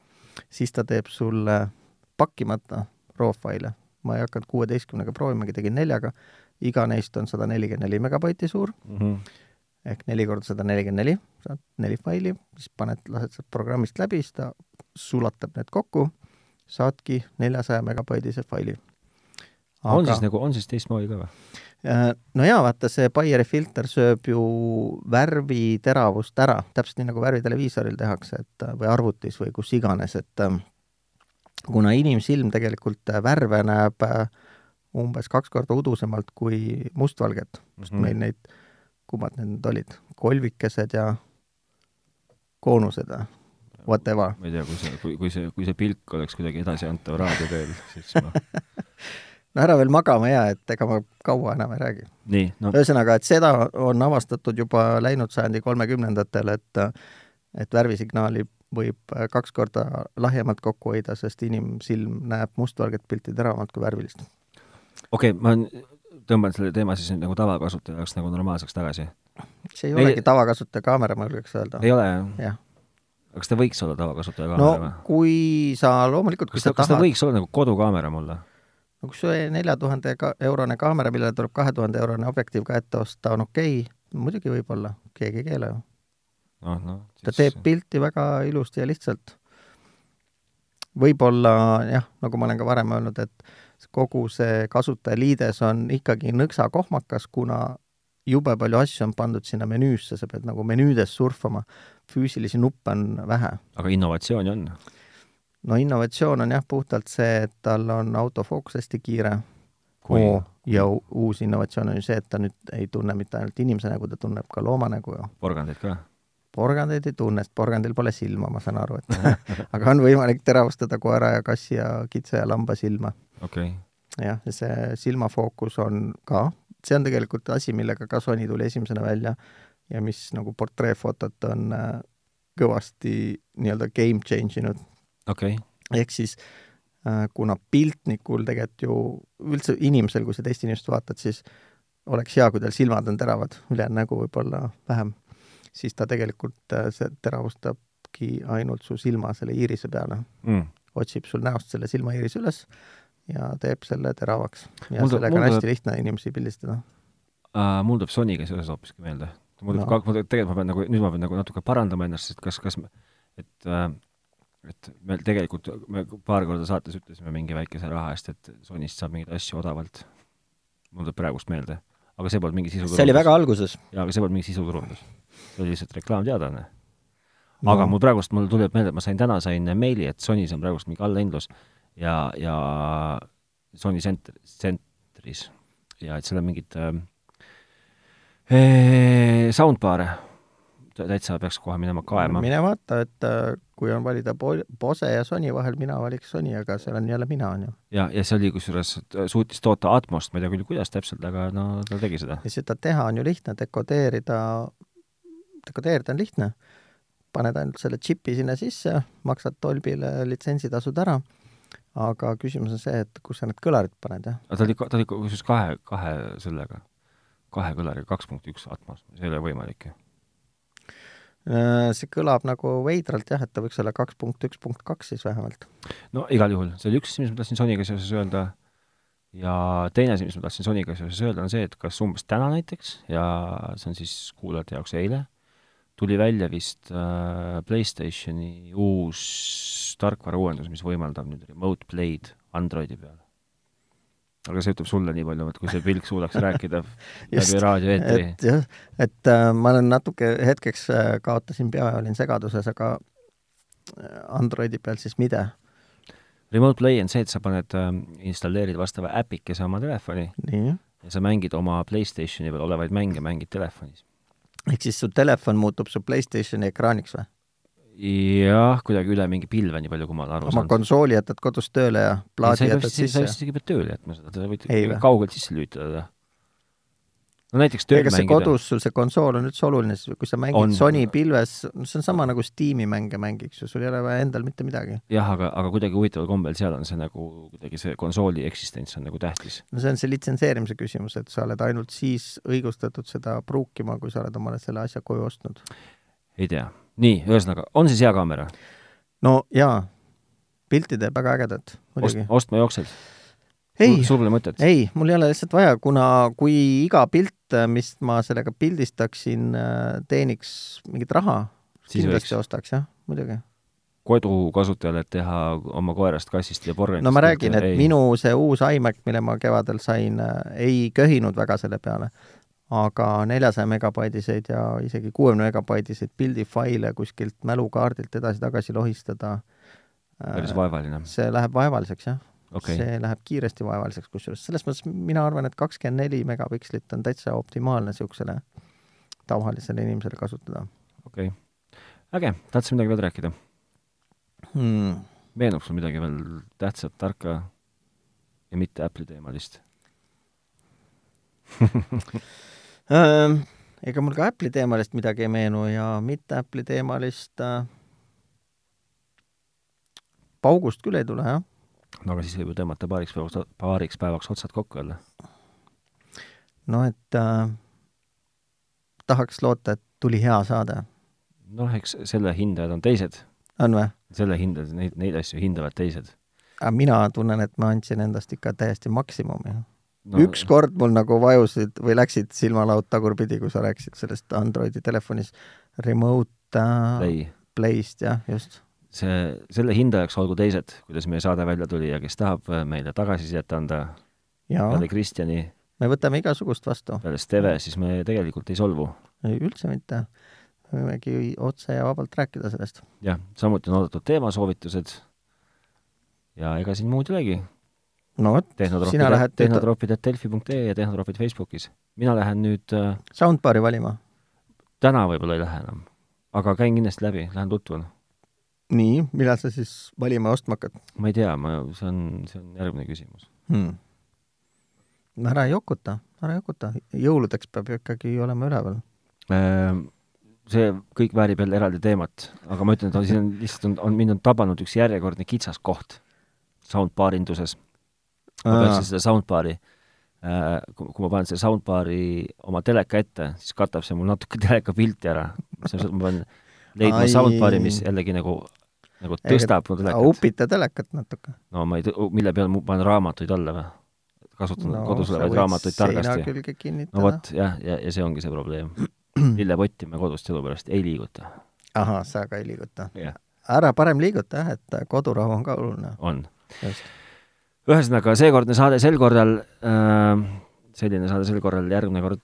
siis ta teeb sulle pakkimata RAW faile. ma ei hakanud kuueteistkümnega proovimagi, tegin neljaga, iga neist on sada nelikümmend neli megabaiti suur mm, -hmm. ehk neli korda sada nelikümmend neli, saad neli faili, siis paned, lased sealt programmist läbi, siis ta sulatab need kokku, saadki neljasaja megabaidise faili. Aga... on siis nagu, on siis teistmoodi ka või? Äh, no jaa, vaata see Bayeri filter sööb ju värviteravust ära, täpselt nii, nagu värviteleviisoril tehakse, et või arvutis või kus iganes, et ähm, kuna inimsilm tegelikult värve näeb äh, umbes kaks korda udusemalt kui mustvalget, sest mm -hmm. meil neid, kummad need nüüd olid, kolvikesed ja koonused või? Whatever. ma ei tea, kui see, kui, kui see, kui see pilk oleks kuidagi edasiantav raadioteel, siis ma no ära veel magama jää, et ega ma kaua enam ei räägi. No. ühesõnaga, et seda on avastatud juba läinud sajandi kolmekümnendatel, et et värvisignaali võib kaks korda lahjemalt kokku hoida, sest inimsilm näeb mustvalget pilti teravamalt kui värvilist. okei okay,, ma tõmban selle teema siis nüüd nagu tavakasutaja jaoks nagu normaalseks tagasi. see ei, ei olegi tavakasutaja kaamera, ma julgeks öelda. ei ole jah? aga kas ta võiks olla tavakasutaja kaamera või no,? kui sa loomulikult, kas ta, kas ta võiks olla nagu kodukaamera mulle? No kui see nelja tuhande eurone kaamera, millele tuleb kahe tuhande eurone objektiiv ka ette osta, on okei okay., muidugi võib olla, keegi ei keela ju. noh, noh siis... ta teeb pilti väga ilusti ja lihtsalt. võib-olla jah, nagu ma olen ka varem öelnud, et kogu see kasutajaliides on ikkagi nõksa kohmakas, kuna jube palju asju on pandud sinna menüüsse, sa pead nagu menüüdes surfama, füüsilisi nuppe on vähe. aga innovatsiooni on? No innovatsioon on jah, puhtalt see, et tal on autofookus hästi kiire. Ja uus innovatsioon on ju see, et ta nüüd ei tunne mitte ainult inimese nägu, ta tunneb ka looma nägu ju. porgandeid ka? porgandeid ei tunne, sest porgandil pole silma, ma saan aru, et aga on võimalik teravustada koera ja kassi ja kitse ja lamba silma. okei okay.. jah, ja see silmafookus on ka, see on tegelikult asi, millega ka Sony tuli esimesena välja ja mis nagu portreefotot on äh, kõvasti nii-öelda game change inud. Okay.. ehk siis äh, kuna piltnikul tegelikult ju, üldse inimesel, kui sa teist inimest vaatad, siis oleks hea, kui tal silmad on teravad, ülejäänud nägu võib-olla vähem siis ta tegelikult, äh, see teravustabki ainult su silma selle iirise peale mm.. otsib sul näost selle silmaiirise üles ja teeb selle teravaks. ja mul sellega on hästi lihtne inimesi pildistada uh,. mul tuleb Sonyga seoses hoopiski meelde. mul tuleb no. ka, tegelikult ma pean nagu, nüüd ma pean nagu natuke parandama ennast, et kas, kas, et uh, et me tegelikult, me paar korda saates ütlesime mingi väikese raha eest, et Sonyst saab mingeid asju odavalt. mul tuleb praegust meelde. aga see polnud mingi sisuturundus. see oli väga alguses. jaa, aga see polnud mingi sisuturundus see oli lihtsalt reklaamteadaanne. aga no. mul praegust, mul tuleb meelde, et ma sain, täna sain meili, et Sonys on praegust mingi allahindlus ja, ja Sony Center, Centris ja et seal on mingid äh, soundbar'e täitsa peaks kohe minema kaema. mine vaata, et äh, kui on valida Bose ja Sony vahel, mina valiks Sony, aga seal on jälle mina, on ju. ja, ja see oli kusjuures, suutis toota Atmost, ma ei tea küll, kuidas täpselt, aga no ta tegi seda. ja seda teha on ju lihtne, dekodeerida, dekodeerida on lihtne. paned ainult selle džipi sinna sisse, maksad Dolbyle litsentsitasud ära, aga küsimus on see, et kus sa need kõlarid paned, jah. aga ta oli, ta oli kusjuures kahe, kahe sellega, kahe kõlariga, kaks punkt üks Atmos, see ei ole võimalik ju Äh, see kõlab nagu veidralt jah, et ta võiks olla kaks punkt üks punkt kaks siis vähemalt. no igal juhul, see oli üks asi, mis ma tahtsin Sonyga seoses öelda, ja teine asi, mis ma tahtsin Sonyga seoses öelda, on see, et kas umbes täna näiteks, ja see on siis kuulajate jaoks eile, tuli välja vist äh, PlayStationi uus tarkvarauuendus, mis võimaldab nüüd remote play'd Androidi peal aga see ütleb sulle nii palju, et kui see pilk suudaks rääkida läbi raadioeetri. et jah, et äh, ma olen natuke hetkeks äh, kaotasin pea ja olin segaduses, aga äh, Androidi peal siis mida? Remote Play on see, et sa paned äh,, installeerid vastava äpikese oma telefoni nii. ja sa mängid oma PlayStationi peal olevaid mänge, mängid telefonis. ehk siis su telefon muutub su PlayStationi ekraaniks või? Jah, kuidagi üle mingi pilve, nii palju kui ma olen aru saanud. oma konsooli jätad kodus tööle ja plaadi jätad sisse? sa vist isegi pead tööle jätma seda, sa võid Ei, kaugelt sisse lülitada. no näiteks tööl mängida. kodus sul see konsool on üldse oluline, sest kui sa mängid on. Sony pilves, see on sama nagu Steam'i mänge mängiks ju, sul ei ole vaja endal mitte midagi. jah, aga, aga kuidagi huvitaval kombel seal on see nagu, kuidagi see konsooli eksistents on nagu tähtis. no see on see litsenseerimise küsimus, et sa oled ainult siis õigustatud seda pruukima, kui sa oled omale selle asja koju ostnud. ei tea nii, ühesõnaga, on siis hea kaamera? no jaa, pilti teeb väga ägedat, muidugi Ost,. ostma jooksed? ei, sul pole mõtet? ei, mul ei ole lihtsalt vaja, kuna kui iga pilt, mis ma sellega pildistaksin, teeniks mingit raha, kindlasti ostaks, jah, muidugi kodukasutajale, teha oma koerast, kassist ja porgandist. no ma räägin, et ei. minu see uus iMac, mille ma kevadel sain, ei köhinud väga selle peale aga neljasaja megabaidiseid ja isegi kuuekümne megabaidiseid pildifaile kuskilt mälukaardilt edasi-tagasi lohistada päris vaevaline. see läheb vaevaliseks, jah okay.. see läheb kiiresti vaevaliseks, kusjuures selles mõttes mina arvan, et kakskümmend neli megapikslit on täitsa optimaalne niisugusele tavalisele inimesele kasutada. okei okay., äge, tahtsid midagi veel rääkida hmm.? meenub sul midagi veel tähtsat, tarka ja mitte Apple'i teemalist ega mul ka Apple'i teemalist midagi ei meenu ja mitte Apple'i teemalist äh, paugust küll ei tule, jah. no aga siis võib ju tõmmata paariks päevaks, paariks päevaks otsad kokku jälle. noh, et äh, tahaks loota, et tuli hea saade. noh, eks selle hindajad on teised. on või? selle hindajad, neid, neid asju hindavad teised. aga mina tunnen, et ma andsin endast ikka täiesti maksimumi no, ükskord mul nagu vajusid või läksid silmalaud tagurpidi, kui sa rääkisid sellest Androidi telefonis remote äh, Play. Play'st, jah, just. see, selle hindajaks olgu teised, kuidas meie saade välja tuli ja kes tahab meile tagasisidet anda peale Kristjani, me võtame igasugust vastu. peale Steve, siis me tegelikult ei solvu. ei, üldse mitte. võimegi otse ja vabalt rääkida sellest. jah, samuti on oodatud teemasoovitused ja ega siin muud ei olegi no vot, sina lähed tehnotropid.delfi.ee ja tehnotropid Facebookis. mina lähen nüüd äh, Soundbaari valima? täna võib-olla ei lähe enam, aga käin kindlasti läbi, lähen tutvun. nii, millal sa siis valima ja ostma hakkad? ma ei tea, ma, see on, see on järgmine küsimus hmm.. ära jokuta, ära jokuta, jõuludeks peab ju ikkagi olema üleval äh, see kõik väärib jälle eraldi teemat, aga ma ütlen, et on, siin on lihtsalt on, on mind on tabanud üks järjekordne kitsaskoht soundbaarinduses ma peaksin seda soundbar'i äh,, kui ma panen selle soundbar'i oma teleka ette, siis katab see mul natuke teleka pilti ära. selles mõttes ma pean leidma soundbar'i, mis jällegi nagu, nagu tõstab mu telekat. upita telekat natuke. no ma ei, mille peale ma panen raamatuid alla või? kasutan no, kodus olevaid raamatuid targasti. no vot, jah, ja, ja see ongi see probleem. lillepotti me kodust sellepärast ei liiguta. ahah, sa ka ei liiguta yeah.? ära parem liiguta jah, et kodurahu on ka oluline. on. just ühesõnaga, seekordne saade sel korral äh,, selline saade sel korral, järgmine kord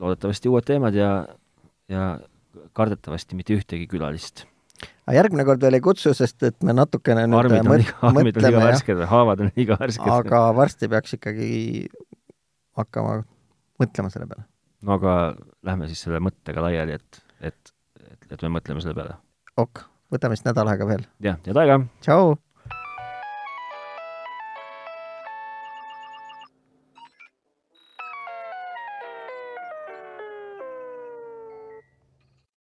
loodetavasti uued teemad ja, ja kardetavasti mitte ühtegi külalist. aga järgmine kord veel ei kutsu, sest et me natukene armid nüüd on liiga, armid on liiga värsked, haavad on liiga värsked. aga varsti peaks ikkagi hakkama mõtlema selle peale. no aga lähme siis selle mõttega laiali, et, et, et, et me mõtleme selle peale. ok, võtame siis nädal aega veel. jah, head aega! tšau!